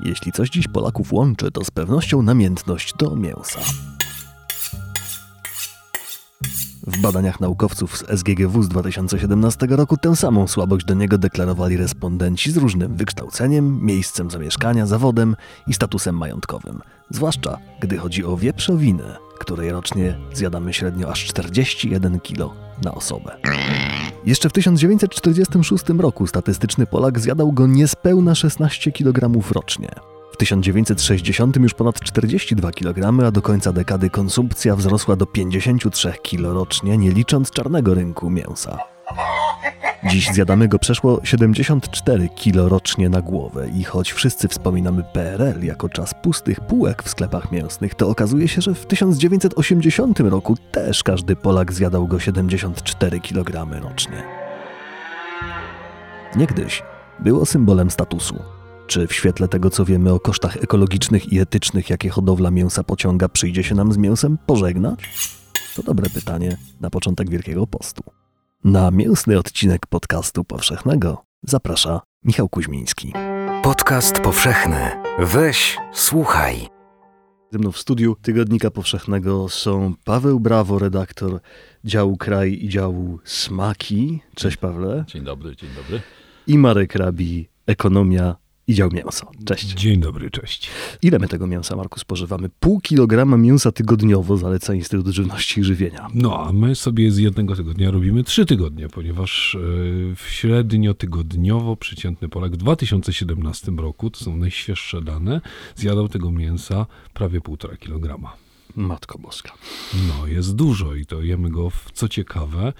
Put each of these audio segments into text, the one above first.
Jeśli coś dziś Polaków łączy, to z pewnością namiętność do mięsa. W badaniach naukowców z SGGW z 2017 roku tę samą słabość do niego deklarowali respondenci z różnym wykształceniem, miejscem zamieszkania, zawodem i statusem majątkowym. Zwłaszcza gdy chodzi o wieprzowinę, której rocznie zjadamy średnio aż 41 kg na osobę. Jeszcze w 1946 roku statystyczny Polak zjadał go niespełna 16 kg rocznie. W 1960 już ponad 42 kg, a do końca dekady konsumpcja wzrosła do 53 kg rocznie, nie licząc czarnego rynku mięsa. Dziś zjadamy go przeszło 74 kg rocznie na głowę i choć wszyscy wspominamy PRL jako czas pustych półek w sklepach mięsnych, to okazuje się, że w 1980 roku też każdy Polak zjadał go 74 kg rocznie. Niegdyś było symbolem statusu. Czy w świetle tego, co wiemy o kosztach ekologicznych i etycznych, jakie hodowla mięsa pociąga, przyjdzie się nam z mięsem pożegnać? To dobre pytanie na początek Wielkiego Postu. Na mięsny odcinek podcastu powszechnego zaprasza Michał Kuźmiński. Podcast powszechny. Weź, słuchaj. Ze mną w studiu Tygodnika Powszechnego są Paweł Brawo, redaktor działu Kraj i działu Smaki. Cześć Pawle. Dzień dobry, dzień dobry. I Marek Rabi, ekonomia i dział mięso. Cześć. Dzień dobry, cześć. Ile my tego mięsa, Marku, spożywamy? Pół kilograma mięsa tygodniowo zaleca Instytut Żywności i Żywienia. No, a my sobie z jednego tygodnia robimy trzy tygodnie, ponieważ yy, średnio tygodniowo przeciętny Polak w 2017 roku, to są najświeższe dane, zjadał tego mięsa prawie półtora kilograma. Matko Boska. No, jest dużo i to jemy go, w, co ciekawe,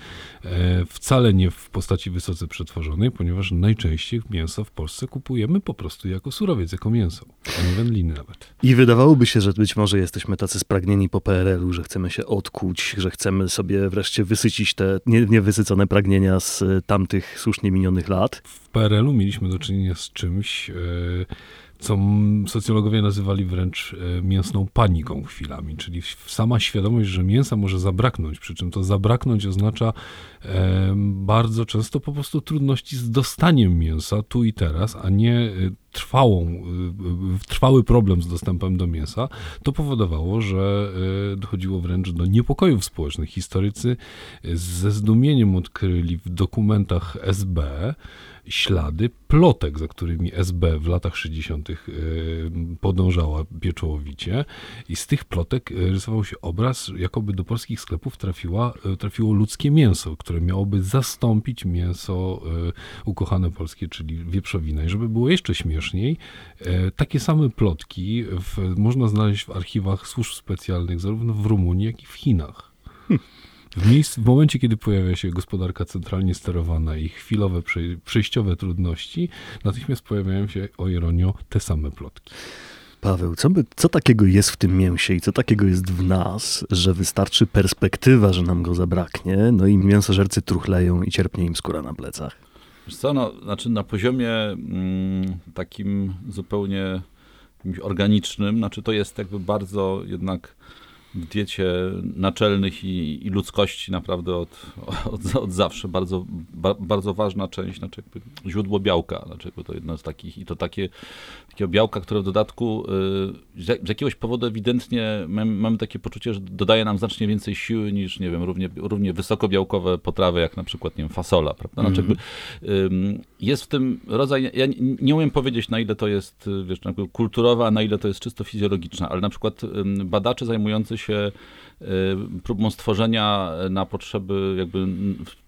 e, wcale nie w postaci wysoce przetworzonej, ponieważ najczęściej mięso w Polsce kupujemy po prostu jako surowiec, jako mięso, a nie wędliny nawet. I wydawałoby się, że być może jesteśmy tacy spragnieni po PRL-u, że chcemy się odkuć, że chcemy sobie wreszcie wysycić te nie, niewysycone pragnienia z tamtych słusznie minionych lat. W PRL-u mieliśmy do czynienia z czymś... E, co socjologowie nazywali wręcz e, mięsną paniką chwilami, czyli sama świadomość, że mięsa może zabraknąć, przy czym to zabraknąć oznacza bardzo często po prostu trudności z dostaniem mięsa tu i teraz, a nie e, trwałą, trwały problem z dostępem do mięsa, to powodowało, że dochodziło wręcz do niepokojów społecznych. Historycy ze zdumieniem odkryli w dokumentach SB, ślady plotek, za którymi SB w latach 60. E, podążała pieczołowicie i z tych plotek rysował się obraz, jakoby do polskich sklepów trafiła, trafiło ludzkie mięso, które miałoby zastąpić mięso ukochane polskie, czyli wieprzowina. I żeby było jeszcze śmieszniej, takie same plotki w, można znaleźć w archiwach służb specjalnych zarówno w Rumunii, jak i w Chinach. Hm. W, w momencie, kiedy pojawia się gospodarka centralnie sterowana i chwilowe przejściowe trudności, natychmiast pojawiają się, o ironio, te same plotki. Paweł, co, by, co takiego jest w tym mięsie i co takiego jest w nas, że wystarczy perspektywa, że nam go zabraknie, no i mięsożercy truchleją i cierpnie im skóra na plecach? Co, no, znaczy na poziomie mm, takim zupełnie organicznym, znaczy to jest jakby bardzo jednak diecie naczelnych i, i ludzkości naprawdę od, od, od zawsze bardzo, ba, bardzo ważna część, znaczy źródło białka, znaczy to jedno z takich i to takie, takiego białka, które w dodatku y, z jakiegoś powodu ewidentnie mamy, mamy takie poczucie, że dodaje nam znacznie więcej siły niż, nie wiem, równie, równie wysokobiałkowe potrawy, jak na przykład, nie wiem, fasola, prawda? Znaczy, mm -hmm. jest w tym rodzaj, ja nie umiem powiedzieć, na ile to jest, wiesz, kulturowe, a na ile to jest czysto fizjologiczne, ale na przykład badacze zajmujący się y, próbą stworzenia na potrzeby jakby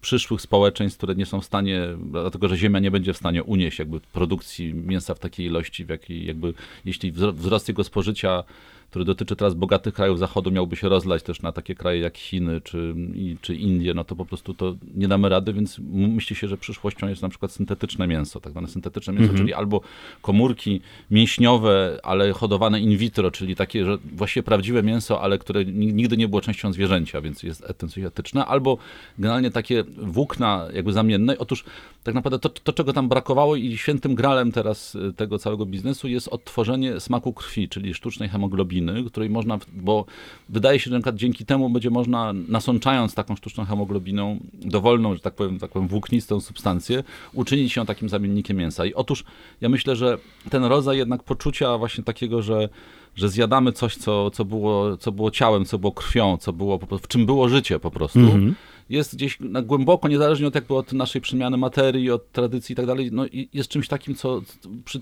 przyszłych społeczeństw, które nie są w stanie, dlatego że Ziemia nie będzie w stanie unieść jakby produkcji mięsa w takiej ilości, w jakiej jakby, jeśli wzrost jego spożycia który dotyczy teraz bogatych krajów Zachodu, miałby się rozlać też na takie kraje jak Chiny czy, czy Indie, no to po prostu to nie damy rady, więc myśli się, że przyszłością jest na przykład syntetyczne mięso, tak zwane syntetyczne mięso, mhm. czyli albo komórki mięśniowe, ale hodowane in vitro, czyli takie, że właściwie prawdziwe mięso, ale które nigdy nie było częścią zwierzęcia, więc jest etyczne, albo generalnie takie włókna jakby zamienne. Otóż tak naprawdę to, to, czego tam brakowało i świętym gralem teraz y, tego całego biznesu jest odtworzenie smaku krwi, czyli sztucznej hemoglobiny hemoglobiny, której można, bo wydaje się, że na dzięki temu będzie można, nasączając taką sztuczną hemoglobiną, dowolną, że tak powiem, tak powiem włóknistą substancję, uczynić ją takim zamiennikiem mięsa. I otóż ja myślę, że ten rodzaj jednak poczucia właśnie takiego, że że zjadamy coś, co, co, było, co było ciałem, co było krwią, co było, w czym było życie po prostu, mm -hmm jest gdzieś na głęboko, niezależnie od, jakby od naszej przemiany materii, od tradycji i tak dalej, no jest czymś takim, co,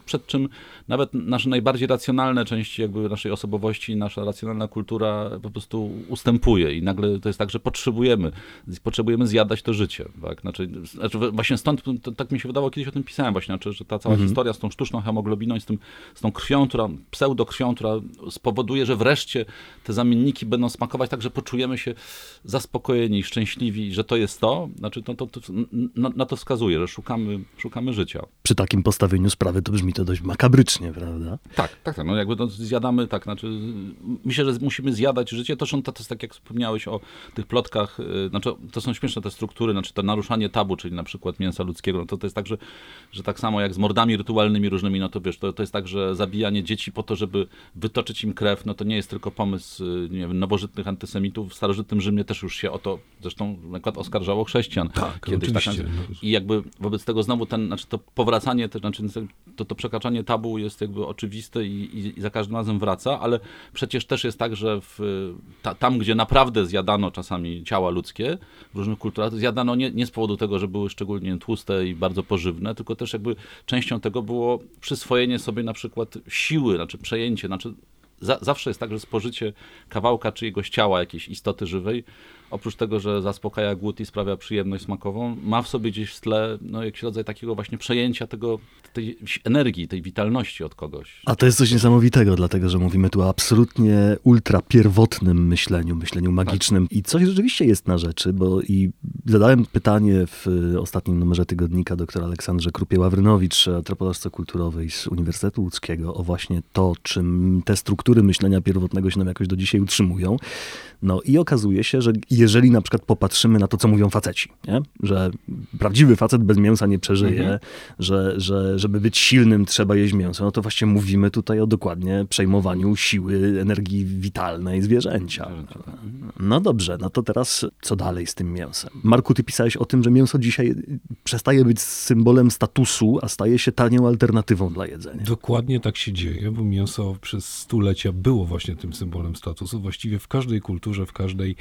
przed, czym nawet nasze najbardziej racjonalne części jakby naszej osobowości, nasza racjonalna kultura po prostu ustępuje i nagle to jest tak, że potrzebujemy, potrzebujemy zjadać to życie, tak? Znaczy, znaczy właśnie stąd, to, tak mi się wydawało, kiedyś o tym pisałem właśnie, znaczy, że ta cała mhm. historia z tą sztuczną hemoglobiną i z, tym, z tą krwią, która, pseudokrwią, która spowoduje, że wreszcie te zamienniki będą smakować tak, że poczujemy się zaspokojeni, szczęśliwi, że to jest to, znaczy to, to, to na, na, to wskazuje, że szukamy, szukamy życia. Przy takim postawieniu sprawy to brzmi to dość makabrycznie, prawda? Tak, tak, tak. No jakby to zjadamy, tak, znaczy myślę, że musimy zjadać życie. To, to jest tak, jak wspomniałeś o tych plotkach, y, znaczy to są śmieszne te struktury, znaczy to naruszanie tabu, czyli na przykład mięsa ludzkiego, no to, to jest tak, że, że tak samo jak z mordami rytualnymi różnymi, no to wiesz, to, to jest tak, że zabijanie dzieci po to, żeby wytoczyć im krew, no to nie jest tylko pomysł, y, nie wiem, nowożytnych antysemitów. W starożytnym Rzymie też już się o to, zresztą na przykład oskarżało chrześcijan. Tak, kiedyś tak oczywiście. Tak, I jakby wobec tego znowu ten, znaczy to powracanie, to, znaczy to, to przekraczanie tabu jest jakby oczywiste i, i, i za każdym razem wraca, ale przecież też jest tak, że w, ta, tam, gdzie naprawdę zjadano czasami ciała ludzkie w różnych kulturach, zjadano nie, nie z powodu tego, że były szczególnie tłuste i bardzo pożywne, tylko też jakby częścią tego było przyswojenie sobie na przykład siły, znaczy przejęcie, znaczy za, zawsze jest tak, że spożycie kawałka czyjegoś ciała, jakiejś istoty żywej, oprócz tego, że zaspokaja głód i sprawia przyjemność smakową, ma w sobie gdzieś w tle no, jakiś rodzaj takiego właśnie przejęcia tego, tej energii, tej witalności od kogoś. A to jest coś niesamowitego, dlatego że mówimy tu o absolutnie ultra pierwotnym myśleniu, myśleniu magicznym tak. i coś rzeczywiście jest na rzeczy, bo i zadałem pytanie w ostatnim numerze tygodnika doktora Aleksandrze Krupie-Ławrynowicz, antropolożce kulturowej z Uniwersytetu Łódzkiego o właśnie to, czym te struktury myślenia pierwotnego się nam jakoś do dzisiaj utrzymują. No i okazuje się, że jeżeli na przykład popatrzymy na to, co mówią faceci, nie? że prawdziwy facet bez mięsa nie przeżyje, mhm. że, że żeby być silnym trzeba jeść mięso, no to właśnie mówimy tutaj o dokładnie przejmowaniu siły, energii witalnej zwierzęcia. No dobrze, no to teraz co dalej z tym mięsem? Marku, ty pisałeś o tym, że mięso dzisiaj przestaje być symbolem statusu, a staje się tanią alternatywą dla jedzenia. Dokładnie tak się dzieje, bo mięso przez stulecia było właśnie tym symbolem statusu. Właściwie w każdej kulturze, w każdej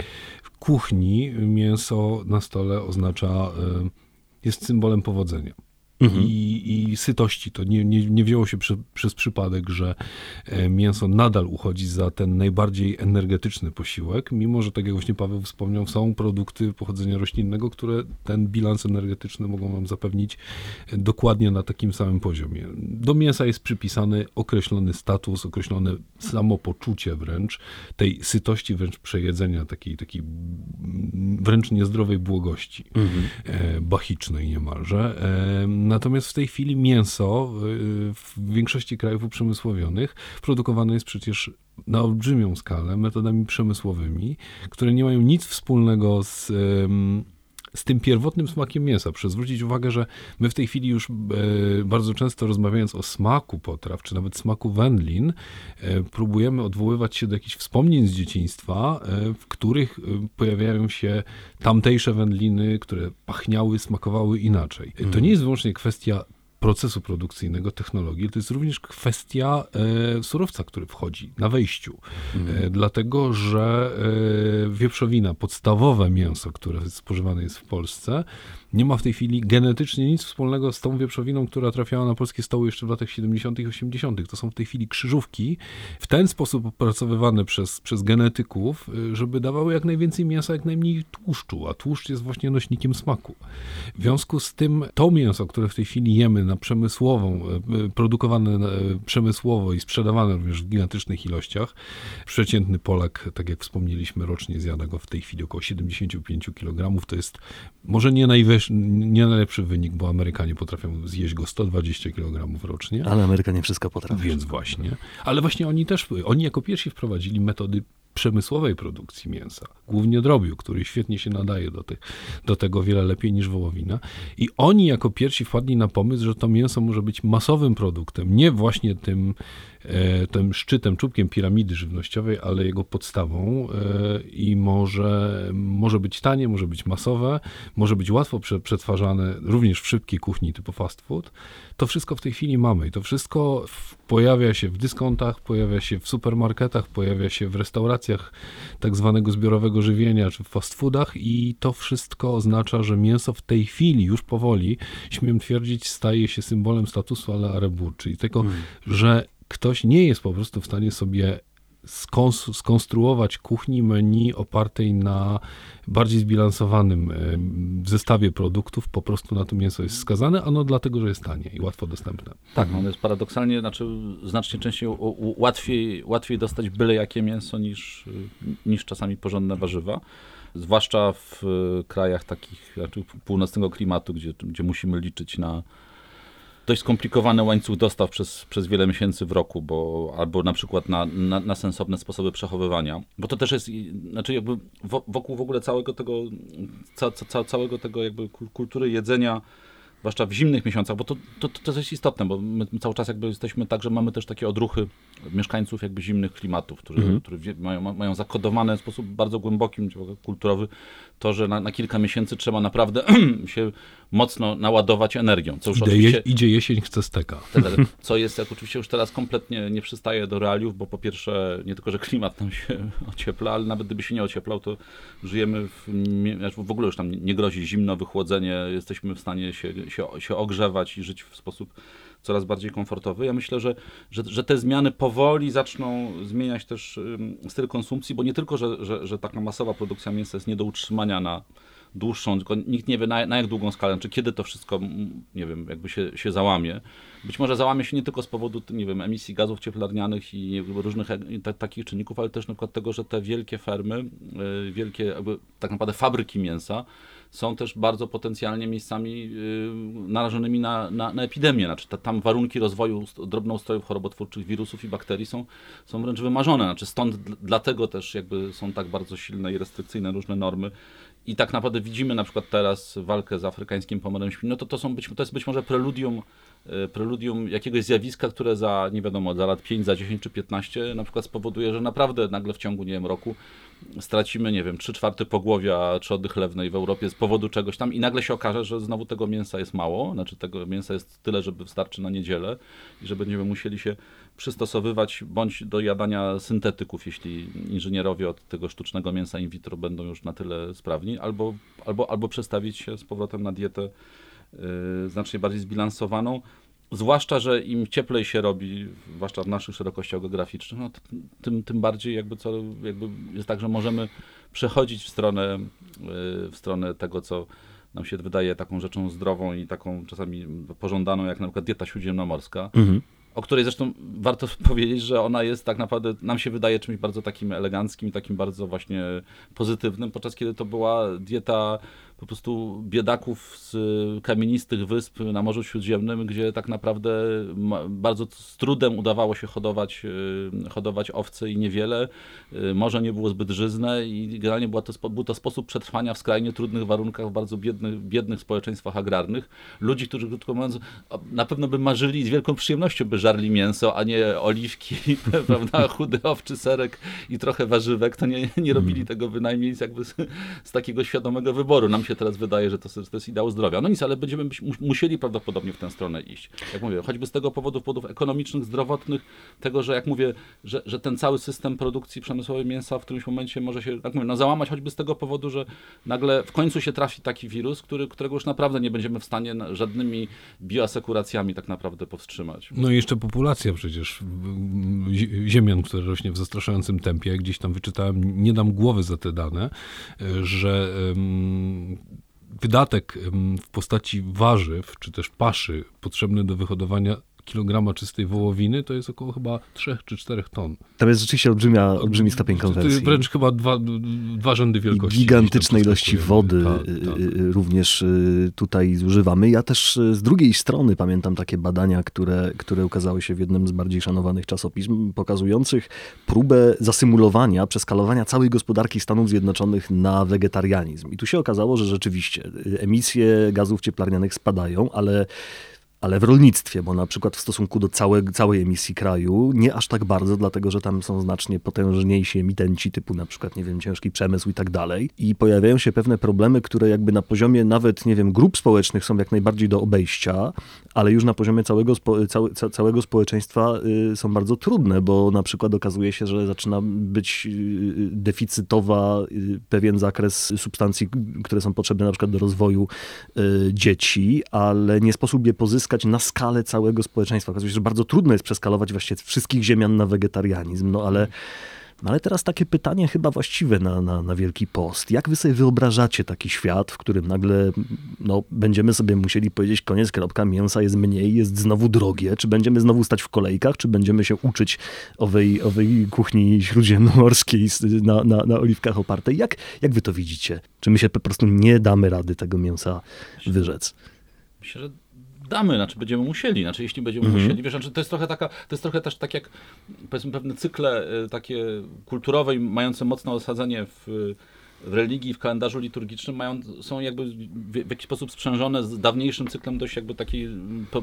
kuchni mięso na stole oznacza, e, jest symbolem powodzenia. Mhm. I, I, sytości. To nie, nie, nie wzięło się przy, przez przypadek, że e, mięso nadal uchodzi za ten najbardziej energetyczny posiłek, mimo że, tak jak właśnie Paweł wspomniał, są produkty pochodzenia roślinnego, które ten bilans energetyczny mogą nam zapewnić e, dokładnie na takim samym poziomie. Do mięsa jest przypisany określony status, określone samopoczucie wręcz, tej sytości, wręcz przejedzenia, takiej, takiej wręcz niezdrowej błogości, mhm. E, bachicznej niemalże Natomiast w tej chwili mięso y, w większości krajów uprzemysłowionych produkowane jest przecież na olbrzymią skalę metodami przemysłowymi, które nie mają nic wspólnego z z tym pierwotnym smakiem mięsa. Proszę zwrócić uwagę, że my w tej chwili już e, bardzo często rozmawiając o smaku potraw, czy nawet smaku wędlin, e, próbujemy odwoływać się do jakichś wspomnień z dzieciństwa, e, w których pojawiają się tamtejsze wędliny, które pachniały, smakowały inaczej. To mhm. nie jest wyłącznie kwestia procesu produkcyjnego, technologii, to jest również kwestia e, surowca, który wchodzi na wejściu. Mm. Dlatego, że e, wieprzowina, podstawowe mięso, które spożywane jest w Polsce, nie ma w tej chwili genetycznie nic wspólnego z tą wieprzowiną, która trafiała na polskie stoły jeszcze w latach 70. i 80. To są w tej chwili krzyżówki, w ten sposób opracowywane przez, przez genetyków, żeby dawały jak najwięcej mięsa, jak najmniej tłuszczu, a tłuszcz jest właśnie nośnikiem smaku. W związku z tym to mięso, które w tej chwili jemy na przemysłową, y, produkowane przemysłowo i sprzedawane również w gigantycznych ilościach, przeciętny Polak, tak jak wspomnieliśmy, rocznie zjada go w tej chwili około 75 kg. To jest może nie najwyższy też nie najlepszy wynik, bo Amerykanie potrafią zjeść go 120 kg rocznie. Ale Amerykanie wszystko potrafią. Więc właśnie. Ale właśnie oni też, oni jako pierwsi wprowadzili metody przemysłowej produkcji mięsa. głównie drobiu, który świetnie się nadaje do, tych, do tego wiele lepiej niż wołowina. I oni jako pierwsi wpadli na pomysł, że to mięso może być masowym produktem, nie właśnie tym, tym szczytem, czubkiem piramidy żywnościowej, ale jego podstawą e, i może, może być tanie, może być masowe, może być łatwo przetwarzane również w szybkiej kuchni typu fast food. To wszystko w tej chwili mamy i to wszystko pojawia się w dyskontach, pojawia się w supermarketach, pojawia się w restauracjach tak zwanego zbiorowego żywienia czy w fast foodach i to wszystko oznacza, że mięso w tej chwili już powoli, śmiem twierdzić, staje się symbolem statusu ale arebu, czyli tego, hmm. że ktoś nie jest po prostu w stanie sobie skonstruować kuchni menu opartej na bardziej zbilansowanym zestawie produktów, po prostu na to mięso jest skazane, ano dlatego, że jest tanie i łatwo dostępne. Tak, ono jest paradoksalnie, znaczy znacznie częściej łatwiej, łatwiej dostać byle jakie mięso niż, niż czasami porządne warzywa zwłaszcza w krajach takich znaczy północnego klimatu, gdzie, gdzie musimy liczyć na dość skomplikowany łańcuch dostaw przez, przez wiele miesięcy w roku, bo albo na przykład na, na, na sensowne sposoby przechowywania, bo to też jest, znaczy jakby wokół w ogóle całego tego, ca, ca, całego tego jakby kultury jedzenia, zwłaszcza w zimnych miesiącach, bo to, to, to jest istotne, bo my cały czas jakby jesteśmy tak, że mamy też takie odruchy mieszkańców jakby zimnych klimatów, którzy, mhm. którzy mają, mają zakodowane w sposób bardzo głębokim, kulturowy, to, że na, na kilka miesięcy trzeba naprawdę się mocno naładować energią. Co już idzie, je, idzie jesień, chce steka. Co jest, jak oczywiście już teraz kompletnie nie przystaje do realiów, bo po pierwsze nie tylko, że klimat nam się ociepla, ale nawet gdyby się nie ocieplał, to żyjemy w, w ogóle już tam nie grozi zimno, wychłodzenie, jesteśmy w stanie się, się, się ogrzewać i żyć w sposób coraz bardziej komfortowy. Ja myślę, że, że, że te zmiany powoli zaczną zmieniać też styl konsumpcji, bo nie tylko, że, że, że taka masowa produkcja mięsa jest nie do utrzymania na dłuższą, tylko nikt nie wie na, na, jak długą skalę, czy kiedy to wszystko, nie wiem, jakby się, się załamie. Być może załamie się nie tylko z powodu, nie wiem, emisji gazów cieplarnianych i różnych te, takich czynników, ale też na przykład tego, że te wielkie fermy, yy, wielkie jakby tak naprawdę fabryki mięsa, są też bardzo potencjalnie miejscami yy, narażonymi na, na, na epidemię. Znaczy, tam warunki rozwoju drobnoustrojów chorobotwórczych, wirusów i bakterii są, są wręcz wymarzone. Znaczy, stąd dlatego też jakby są tak bardzo silne i restrykcyjne różne normy. I tak naprawdę widzimy na przykład teraz walkę z afrykańskim pomorem świń, no to, to, są być, to jest być może preludium E, preludium jakiegoś zjawiska, które za, nie wiadomo, za lat 5, za 10 czy 15 na przykład spowoduje, że naprawdę nagle w ciągu, nie wiem, roku stracimy, nie wiem, 3 czwarte pogłowia trzody chlewnej w Europie z powodu czegoś tam i nagle się okaże, że znowu tego mięsa jest mało, znaczy tego mięsa jest tyle, żeby wystarczy na niedzielę i że będziemy musieli się przystosowywać bądź do jadania syntetyków, jeśli inżynierowie od tego sztucznego mięsa in vitro będą już na tyle sprawni, albo, albo, albo przestawić się z powrotem na dietę Y, znacznie bardziej zbilansowaną. Zwłaszcza, że im cieplej się robi, zwłaszcza w naszych szerokościach geograficznych, no, tym, tym bardziej jakby, co, jakby jest tak, że możemy przechodzić w stronę, y, w stronę tego, co nam się wydaje taką rzeczą zdrową i taką czasami pożądaną, jak na przykład dieta śródziemnomorska. Mhm o której zresztą warto powiedzieć, że ona jest tak naprawdę, nam się wydaje czymś bardzo takim eleganckim, takim bardzo właśnie pozytywnym, podczas kiedy to była dieta po prostu biedaków z kamienistych wysp na Morzu Śródziemnym, gdzie tak naprawdę bardzo z trudem udawało się hodować, y, hodować owce i niewiele. Y, morze nie było zbyt żyzne i generalnie była to, był to sposób przetrwania w skrajnie trudnych warunkach w bardzo biednych, biednych społeczeństwach agrarnych. Ludzi, którzy krótko mówiąc na pewno by marzyli z wielką przyjemnością by żarli mięso, a nie oliwki, prawda, chudy owczy serek i trochę warzywek, to nie, nie robili mm. tego bynajmniej z, jakby z, z takiego świadomego wyboru. Nam się teraz wydaje, że to, to jest ideał zdrowia. No nic, ale będziemy musieli prawdopodobnie w tę stronę iść. Jak mówię, choćby z tego powodu, powodów ekonomicznych, zdrowotnych, tego, że jak mówię, że, że ten cały system produkcji przemysłowej mięsa w którymś momencie może się, jak mówię, no załamać choćby z tego powodu, że nagle w końcu się trafi taki wirus, który, którego już naprawdę nie będziemy w stanie żadnymi bioasekuracjami tak naprawdę powstrzymać. No i jeszcze populacja przecież ziemian, która rośnie w zastraszającym tempie. Gdzieś tam wyczytałem, nie dam głowy za te dane, że wydatek w postaci warzyw czy też paszy potrzebny do wyhodowania kilograma czystej wołowiny to jest około chyba 3 czy 4 ton. Tam jest rzeczywiście olbrzymia, olbrzymi stopień To jest konwersji. wręcz chyba dwa, dwa rzędy I wielkości. gigantycznej gdzieś tam ilości wody. Tak, tak. y, y, również y, tutaj zużywamy. Ja też z drugiej strony pamiętam takie badania, które, które ukazały się w jednym z bardziej szanowanych czasopism, pokazujących próbę zasymulowania, przeskalowania całej gospodarki Stanów Zjednoczonych na wegetarianizm. I tu się okazało, że rzeczywiście emisje gazów cieplarnianych spadają, ale ale w rolnictwie, bo na przykład w stosunku do całe, całej emisji kraju nie aż tak bardzo, dlatego że tam są znacznie potężniejsi emitenci, typu na przykład, nie wiem, ciężki przemysł i tak dalej. I pojawiają się pewne problemy, które jakby na poziomie nawet, nie wiem, grup społecznych są jak najbardziej do obejścia, ale już na poziomie całego, spo, całe, ca, całego społeczeństwa y, są bardzo trudne, bo na przykład okazuje się, że zaczyna być y, deficytowa y, pewien zakres substancji, które są potrzebne na przykład do rozwoju dzieci, ale nie sposób je pozyskać na skalę całego społeczeństwa. Okazuje się, że bardzo trudno jest przeskalować właściwie wszystkich ziemian na wegetarianizm, no ale no ale teraz takie pytanie chyba właściwe na, na, na Wielki Post. Jak wy sobie wyobrażacie taki świat, w którym nagle no, będziemy sobie musieli powiedzieć koniec, kropka, mięsa jest mniej, jest znowu drogie? Czy będziemy znowu stać w kolejkach, czy będziemy się uczyć owej, owej kuchni śródziemnomorskiej na, na, na oliwkach opartej? Jak, jak wy to widzicie? Czy my się po prostu nie damy rady tego mięsa wyrzec? Myślę, że damy, znaczy będziemy musieli, znaczy jeśli będziemy Mhm. musieli, wiesz, znaczy to jest trochę taka, to jest trochę też tak jak powiedzmy pewne cykle y, takie kulturowe i mające mocne osadzenie w, w religii, w kalendarzu liturgicznym mają, są jakby w, w jakiś sposób sprzężone z dawniejszym cyklem dość jakby takiej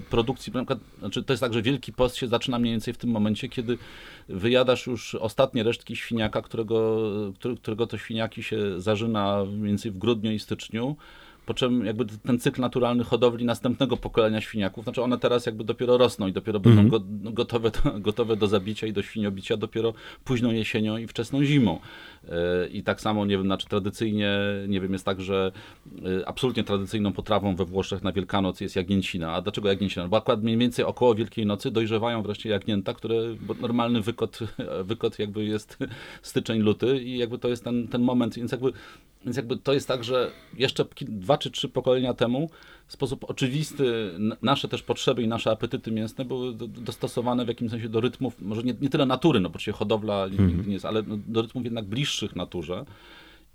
produkcji, na przykład, znaczy to jest tak, że Wielki Post się zaczyna mniej więcej w tym momencie, kiedy wyjadasz już ostatnie resztki świniaka, którego, który, którego to świniaki się zażyna mniej więcej w grudniu i styczniu, po czym jakby ten cykl naturalny hodowli następnego pokolenia świniaków, znaczy one teraz jakby dopiero rosną i dopiero będą go, gotowe, do, gotowe do zabicia i do świniobicia dopiero późną jesienią i wczesną zimą. E, I tak samo, nie wiem, znaczy tradycyjnie, nie wiem, jest tak, że e, absolutnie tradycyjną potrawą we Włoszech na Wielkanoc jest jagnięcina. A dlaczego jagnięcina? Bo akurat mniej więcej około Wielkiej Nocy dojrzewają wreszcie jagnięta, które, bo normalny wykot, wykot jakby jest styczeń, luty i jakby to jest ten, ten moment, więc jakby więc jakby to jest tak, że jeszcze dwa czy trzy pokolenia temu w sposób oczywisty nasze też potrzeby i nasze apetyty mięsne były do, dostosowane w jakimś sensie do rytmów, może nie, nie tyle natury, no bo oczywiście hodowla nigdy nie jest, ale no, do rytmów jednak bliższych naturze.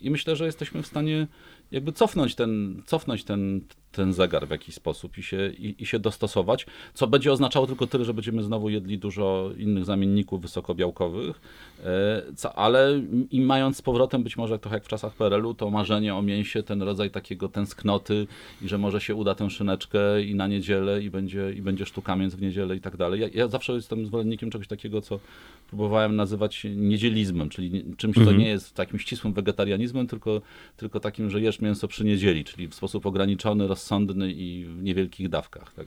I myślę, że jesteśmy w stanie jakby cofnąć ten, cofnąć ten, ten zegar w jakiś sposób i się, i, i się dostosować, co będzie oznaczało tylko tyle, że będziemy znowu jedli dużo innych zamienników wysokobiałkowych, e, co, ale i mając z powrotem być może trochę jak w czasach PRL-u, to marzenie o mięsie, ten rodzaj takiego tęsknoty i że może się uda tę szyneczkę i na niedzielę i będzie, i będzie sztuka mięs w niedzielę i tak dalej. Ja, ja zawsze jestem zwolennikiem czegoś takiego, co próbowałem nazywać niedzielizmem, czyli czymś, co nie jest takim ścisłym wegetarianizmem, tylko, tylko takim, że jesz mięso przy niedzieli, czyli w sposób ograniczony, rozsądny i w niewielkich dawkach. Tak.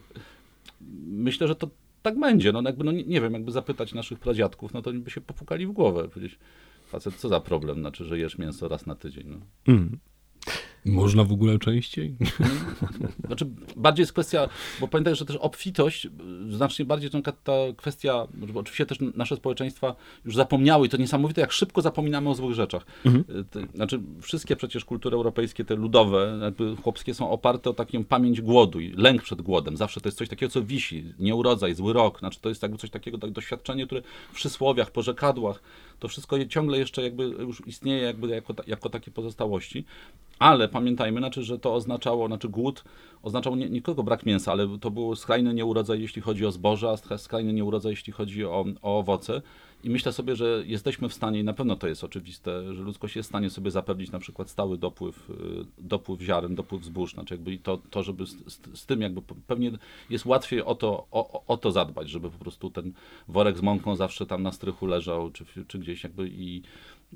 Myślę, że to tak będzie. No, jakby, no nie, wiem, jakby zapytać naszych pradziadków, no to by się popukali w głowę. Powiedzieć, facet, co za problem, znaczy, że jesz mięso raz na tydzień. No. Mm. Można w ogóle częściej? Znaczy, bardziej jest kwestia, bo pamiętaj, że też obfitość, znacznie bardziej ta, ta kwestia, bo oczywiście też nasze społeczeństwa już zapomniały i to niesamowite, jak szybko zapominamy o złych rzeczach. Y, te- Znaczy, wszystkie przecież kultury europejskie, te ludowe, jakby chłopskie są oparte o taką pamięć głodu i lęk przed głodem. Zawsze to jest coś takiego, co wisi, nieurodzaj, zły rok, znaczy to jest jakby coś takiego, tak, doświadczenie, które w przysłowiach, porzekadłach, to wszystko ciągle jeszcze jakby już istnieje jakby jako, jako takie pozostałości. Ale pamiętajmy, znaczy, że to oznaczało, znaczy głód oznaczał nie, nie tylko brak mięsa, ale to był skrajny nieurodzaj, jeśli chodzi o zboże, a skra- skrajny nieurodzaj, jeśli chodzi o, o owoce. I myślę sobie, że jesteśmy w stanie, i na pewno to jest oczywiste, że ludzkość jest w stanie sobie zapewnić na przykład stały dopływ, y, dopływ ziaren, dopływ zbóż. Znaczy jakby to, to żeby z, z, tym jakby pewnie jest łatwiej o to, o, o- to zadbać, żeby po prostu ten worek z mąką zawsze tam na strychu leżał, czy, czy gdzieś jakby i,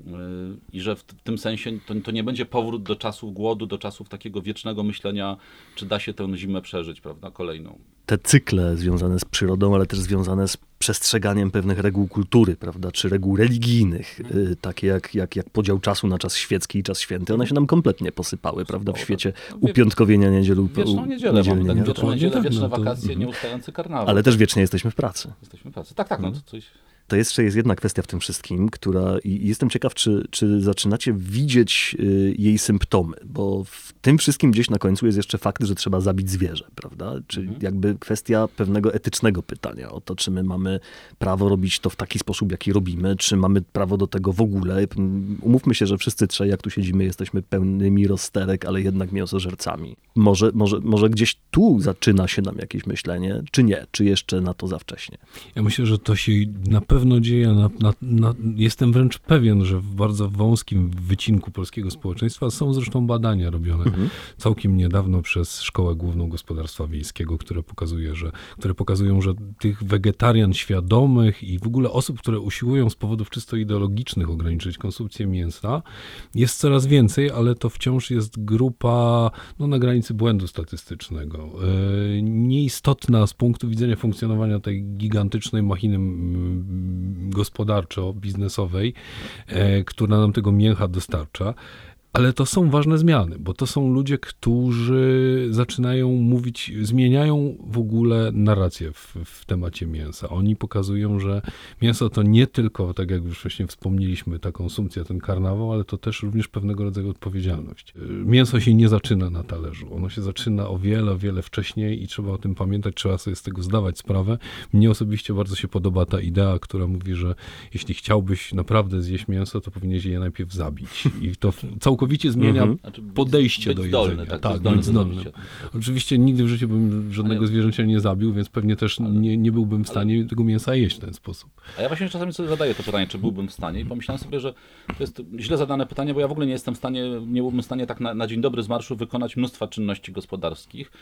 Yy, I że w tym sensie to, to nie będzie powrót do czasów głodu, do czasów takiego wiecznego myślenia, czy da się tę zimę przeżyć, prawda, kolejną. te cykle związane z przyrodą, ale też związane z przestrzeganiem pewnych reguł kultury, prawda, czy reguł religijnych, y, takie jak, jak, jak podział czasu na czas świecki i czas święty, one się nam kompletnie posypały, prawda, w świecie. No, wie- upiątkowienia niedzielu, Wieczną u- niedzielę mamy, tak, wieczną niedzielę, tak, wieczne no wakacje, mhm. nieustający karnawał. ale też wiecznie jesteśmy w pracy. Jesteśmy w pracy. Tak, tak, no to coś... to jeszcze jest jedna kwestia w tym wszystkim, która i jestem ciekaw, czy, czy zaczynacie widzieć y, jej symptomy, bo w tym wszystkim gdzieś na końcu jest jeszcze fakt, że trzeba zabić zwierzę, prawda? Czyli Mhm. jakby kwestia pewnego etycznego pytania o to, czy my mamy prawo robić to w taki sposób, jaki robimy, czy mamy prawo do tego w ogóle. Umówmy się, że wszyscy trzej, jak tu siedzimy, jesteśmy pełnymi rozterek, ale jednak mięsożercami. Może, może, może gdzieś tu zaczyna się nam jakieś myślenie, czy nie? Czy jeszcze na to za wcześnie? Ja myślę, że to się na pewno dzieje. Na, na, na, jestem wręcz pewien, że w bardzo wąskim wycinku polskiego społeczeństwa są zresztą badania robione całkiem niedawno przez Szkołę Główną Gospodarstwa Wiejskiego, które, pokazuje, że, które pokazują, że tych wegetarian świadomych i w ogóle osób, które usiłują z powodów czysto ideologicznych ograniczyć konsumpcję mięsa, jest coraz więcej, ale to wciąż jest grupa no, na granicy błędu statystycznego. Yy, Nieistotna z punktu widzenia funkcjonowania tej gigantycznej machiny gospodarczo-biznesowej, e, która nam tego mięcha dostarcza. Ale to są ważne zmiany, bo to są ludzie, którzy zaczynają mówić, zmieniają w ogóle narrację w, w temacie mięsa. Oni pokazują, że mięso to nie tylko, tak jak już wcześniej wspomnieliśmy, ta konsumpcja, ten karnawał, ale to też również pewnego rodzaju odpowiedzialność. Mięso się nie zaczyna na talerzu, ono się zaczyna o wiele, o wiele wcześniej i trzeba o tym pamiętać, trzeba sobie z tego zdawać sprawę. Mnie osobiście bardzo się podoba ta idea, która mówi, że jeśli chciałbyś naprawdę zjeść mięso, to powinieneś je najpierw zabić. I to całkowicie zmienia Mhm. Znaczy być- podejście być do zdolny, jedzenia. tak, tak, być zdolny. Oczywiście nigdy w życiu bym żadnego Ale- zwierzęcia nie zabił, więc pewnie też nie, nie byłbym w stanie tego mięsa jeść w ten sposób. A ja właśnie czasami sobie zadaję to pytanie, czy byłbym w stanie i pomyślałem sobie, że to jest źle zadane pytanie, bo ja w ogóle nie jestem w stanie, nie byłbym w stanie tak na, na dzień dobry z marszu wykonać mnóstwa czynności gospodarskich.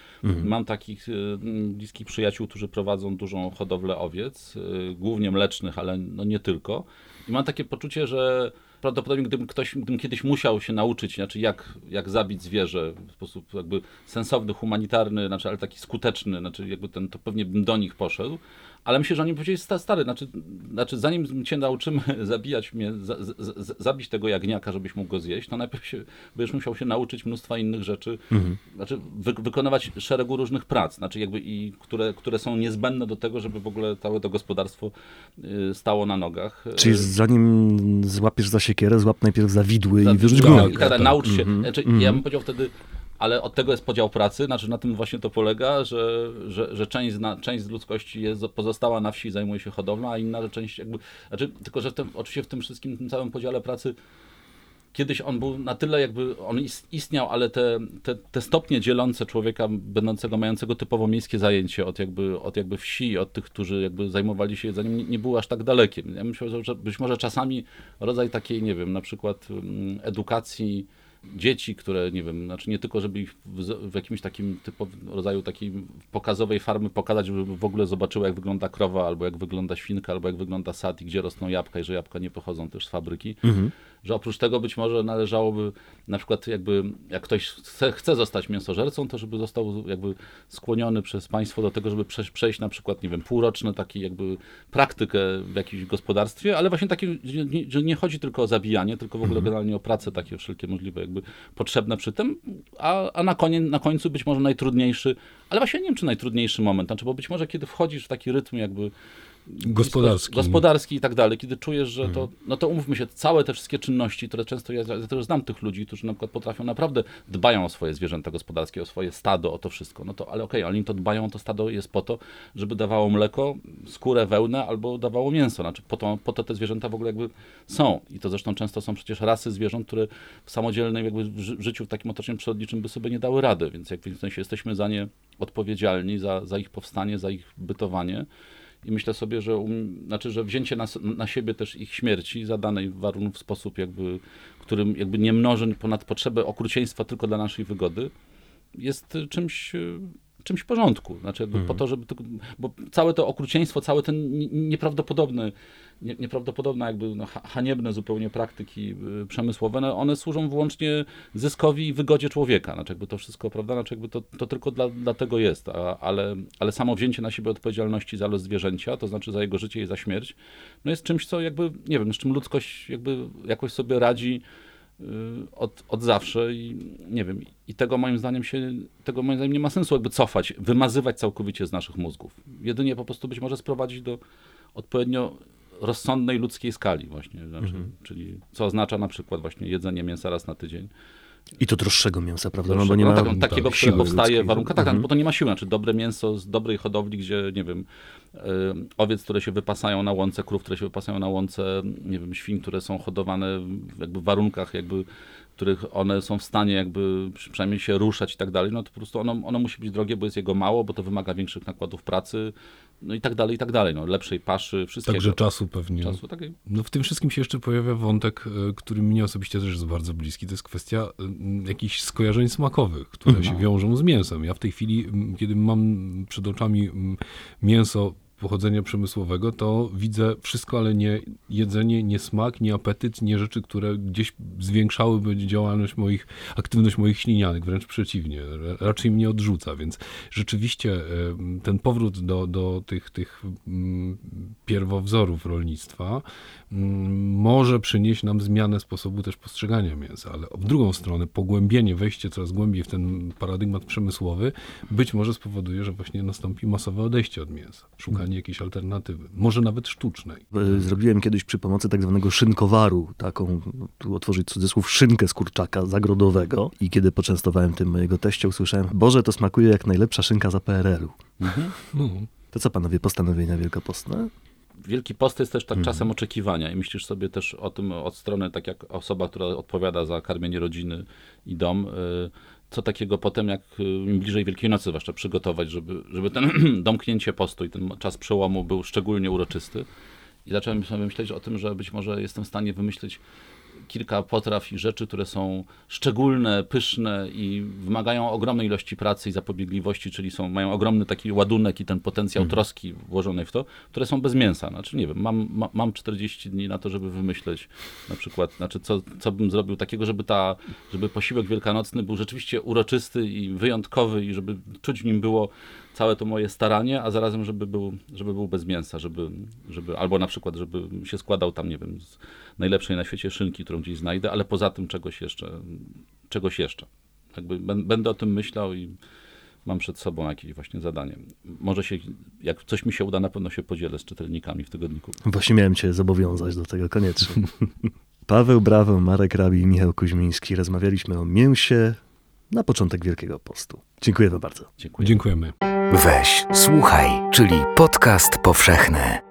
Mam takich y, bliskich przyjaciół, którzy prowadzą dużą hodowlę owiec, y, głównie mlecznych, ale no nie tylko. I mam takie poczucie, że prawdopodobnie gdybym ktoś, gdybym kiedyś musiał się nauczyć, znaczy jak, jak zabić zwierzę w sposób jakby sensowny, humanitarny, znaczy, ale taki skuteczny, znaczy jakby ten, to pewnie bym do nich poszedł. Ale myślę, że oni powiedzieli, "Sta- stary, znaczy, znaczy zanim cię nauczymy zabijać mnie, za, za, za, zabić tego jagniaka, żebyś mógł go zjeść, to najpierw się, będziesz musiał się nauczyć mnóstwa innych rzeczy, znaczy wy, wykonywać szeregu różnych prac, znaczy jakby i które, które są niezbędne do tego, żeby w ogóle całe to gospodarstwo y, stało na nogach. Czyli Y, zanim złapiesz za siekierę, złap najpierw za widły za- i wyrzuć tak, i tak, naucz się. Mhm, Znaczy, mhm. Ja bym powiedział wtedy, ale od tego jest podział pracy, znaczy na tym właśnie to polega, że, że, że część, na, część z ludzkości jest, pozostała na wsi, zajmuje się hodowlą, a inna część jakby, znaczy, tylko że w tym, oczywiście w tym wszystkim, tym całym podziale pracy kiedyś on był na tyle jakby, on is- istniał, ale te, te, te stopnie dzielące człowieka będącego, mającego typowo miejskie zajęcie od jakby, od jakby wsi, od tych, którzy jakby zajmowali się jedzeniem, nie, nie były aż tak dalekie. Ja myślę, że być może czasami rodzaj takiej, nie wiem, na przykład mm, edukacji dzieci, które, nie wiem, znaczy nie tylko, żeby ich w, w jakimś takim typowym rodzaju takiej pokazowej farmy pokazać, żeby w ogóle zobaczyły, jak wygląda krowa, albo jak wygląda świnka, albo jak wygląda sad i gdzie rosną jabłka i że jabłka nie pochodzą też z fabryki. Że oprócz tego być może należałoby na przykład jakby, jak ktoś chce, chce zostać mięsożercą, to żeby został jakby skłoniony przez państwo do tego, żeby przejść, na przykład, nie wiem, półroczne taki jakby praktykę w jakimś gospodarstwie, ale właśnie takie, że nie, że nie chodzi tylko o zabijanie, tylko w ogóle generalnie o pracę takie wszelkie możliwe jakby potrzebne przy tym, a, a na, konie, na końcu być może najtrudniejszy, ale właśnie nie wiem, czy najtrudniejszy moment, znaczy, bo być może kiedy wchodzisz w taki rytm jakby Gospodarski. gospodarski i tak dalej, kiedy czujesz, że to, no to umówmy się, całe te wszystkie czynności, które często, ja, ja też znam tych ludzi, którzy na przykład potrafią naprawdę, dbają o swoje zwierzęta gospodarskie, o swoje stado, o to wszystko, no to ale okej, ale oni to dbają, to stado jest po to, żeby dawało mleko, skórę, wełnę albo dawało mięso, znaczy po to, po to te zwierzęta w ogóle jakby są. I to zresztą często są przecież rasy zwierząt, które w samodzielnym jakby w ży- życiu w takim otoczeniu przyrodniczym by sobie nie dały rady, więc jak w sensie jesteśmy za nie odpowiedzialni, za, za ich powstanie, za ich bytowanie, i myślę sobie, że, um, znaczy, że wzięcie na, na siebie też ich śmierci zadanej w warunku w sposób jakby, którym jakby nie mnoży ponad potrzebę okrucieństwa tylko dla naszej wygody, jest czymś, czymś w porządku. Znaczy jakby po to, żeby bo całe to okrucieństwo, całe ten ni- nieprawdopodobne, nie, nieprawdopodobne jakby no, ha- haniebne zupełnie praktyki y, przemysłowe, no, one służą wyłącznie zyskowi i wygodzie człowieka. Znaczy jakby to wszystko, prawda, znaczy jakby to, to tylko dla, dla tego jest, a, ale, ale samo wzięcie na siebie odpowiedzialności za los zwierzęcia, to znaczy za jego życie i za śmierć, no jest czymś, co jakby, nie wiem, z czym ludzkość jakby jakoś sobie radzi od, od zawsze i nie wiem, i tego moim zdaniem się, tego moim zdaniem nie ma sensu jakby cofać, wymazywać całkowicie z naszych mózgów. Jedynie po prostu być może sprowadzić do odpowiednio rozsądnej ludzkiej skali właśnie, znaczy, Mhm. czyli co oznacza na przykład właśnie jedzenie mięsa raz na tydzień. I to droższego mięsa, prawda? No, bo nie no, ma... tak, takiego, tak, które powstaje w warunkach, tak, Mhm. bo to nie ma siły, znaczy dobre mięso z dobrej hodowli, gdzie, nie wiem, y, owiec, które się wypasają na łące, krów, które się wypasają na łące, nie wiem, świń, które są hodowane w jakby warunkach jakby, w których one są w stanie jakby przy- przynajmniej się ruszać i tak dalej, no to po prostu ono, ono musi być drogie, bo jest jego mało, bo to wymaga większych nakładów pracy, no i tak dalej, i tak dalej, no lepszej paszy, wszystkiego. Także czasu pewnie. Czasu, takiej. No w tym wszystkim się jeszcze pojawia wątek, e, który mnie osobiście też jest bardzo bliski. To jest kwestia mm, jakichś skojarzeń smakowych, które się wiążą z mięsem. Ja w tej chwili, mm, kiedy mam przed oczami mm, mięso pochodzenia przemysłowego, to widzę wszystko, ale nie jedzenie, nie smak, nie apetyt, nie rzeczy, które gdzieś zwiększałyby działalność moich, aktywność moich ślinianek, wręcz przeciwnie, Ra- raczej mnie odrzuca, więc rzeczywiście ten powrót do, do tych, tych mm, pierwowzorów rolnictwa może przynieść nam zmianę sposobu też postrzegania mięsa, ale w drugą stronę pogłębienie, wejście coraz głębiej w ten paradygmat przemysłowy być może spowoduje, że właśnie nastąpi masowe odejście od mięsa, szukanie jakiejś alternatywy, może nawet sztucznej. E, Zrobiłem kiedyś przy pomocy tak zwanego szynkowaru, taką, tu otworzyć cudzysłów, szynkę z kurczaka zagrodowego. I kiedy poczęstowałem tym mojego teścia, usłyszałem, Boże, to smakuje jak najlepsza szynka za PRL-u. No, To co panowie, postanowienia wielkopostne? Wielki Post jest też tak Mhm. czasem oczekiwania i myślisz sobie też o tym od strony, tak jak osoba, która odpowiada za karmienie rodziny i dom, y, co takiego potem, jak y, im bliżej Wielkiej Nocy zwłaszcza przygotować, żeby, żeby ten domknięcie postu i ten czas przełomu był szczególnie uroczysty. I zacząłem sobie myśleć o tym, że być może jestem w stanie wymyślić kilka potraw i rzeczy, które są szczególne, pyszne i wymagają ogromnej ilości pracy i zapobiegliwości, czyli są, mają ogromny taki ładunek i ten potencjał troski włożony w to, które są bez mięsa. Znaczy nie wiem, mam, ma, mam 40 dni na to, żeby wymyśleć na przykład, znaczy co, co bym zrobił takiego, żeby ta, żeby posiłek wielkanocny był rzeczywiście uroczysty i wyjątkowy i żeby czuć w nim było całe to moje staranie, a zarazem, żeby był, żeby był bez mięsa, żeby, żeby, albo na przykład, żeby się składał tam, nie wiem, z najlepszej na świecie szynki, którą gdzieś znajdę, ale poza tym czegoś jeszcze, czegoś jeszcze. Jakby bę- będę o tym myślał i mam przed sobą jakieś właśnie zadanie. Może się, jak coś mi się uda, na pewno się podzielę z czytelnikami w tygodniku. Właśnie miałem cię zobowiązać do tego koniecznie. Paweł Brawo, Marek Rabi i Michał Kuźmiński. Rozmawialiśmy o mięsie na początek Wielkiego Postu. Dziękuję wam bardzo. Dziękuję. dziękujemy. Weź, słuchaj, czyli podcast powszechny.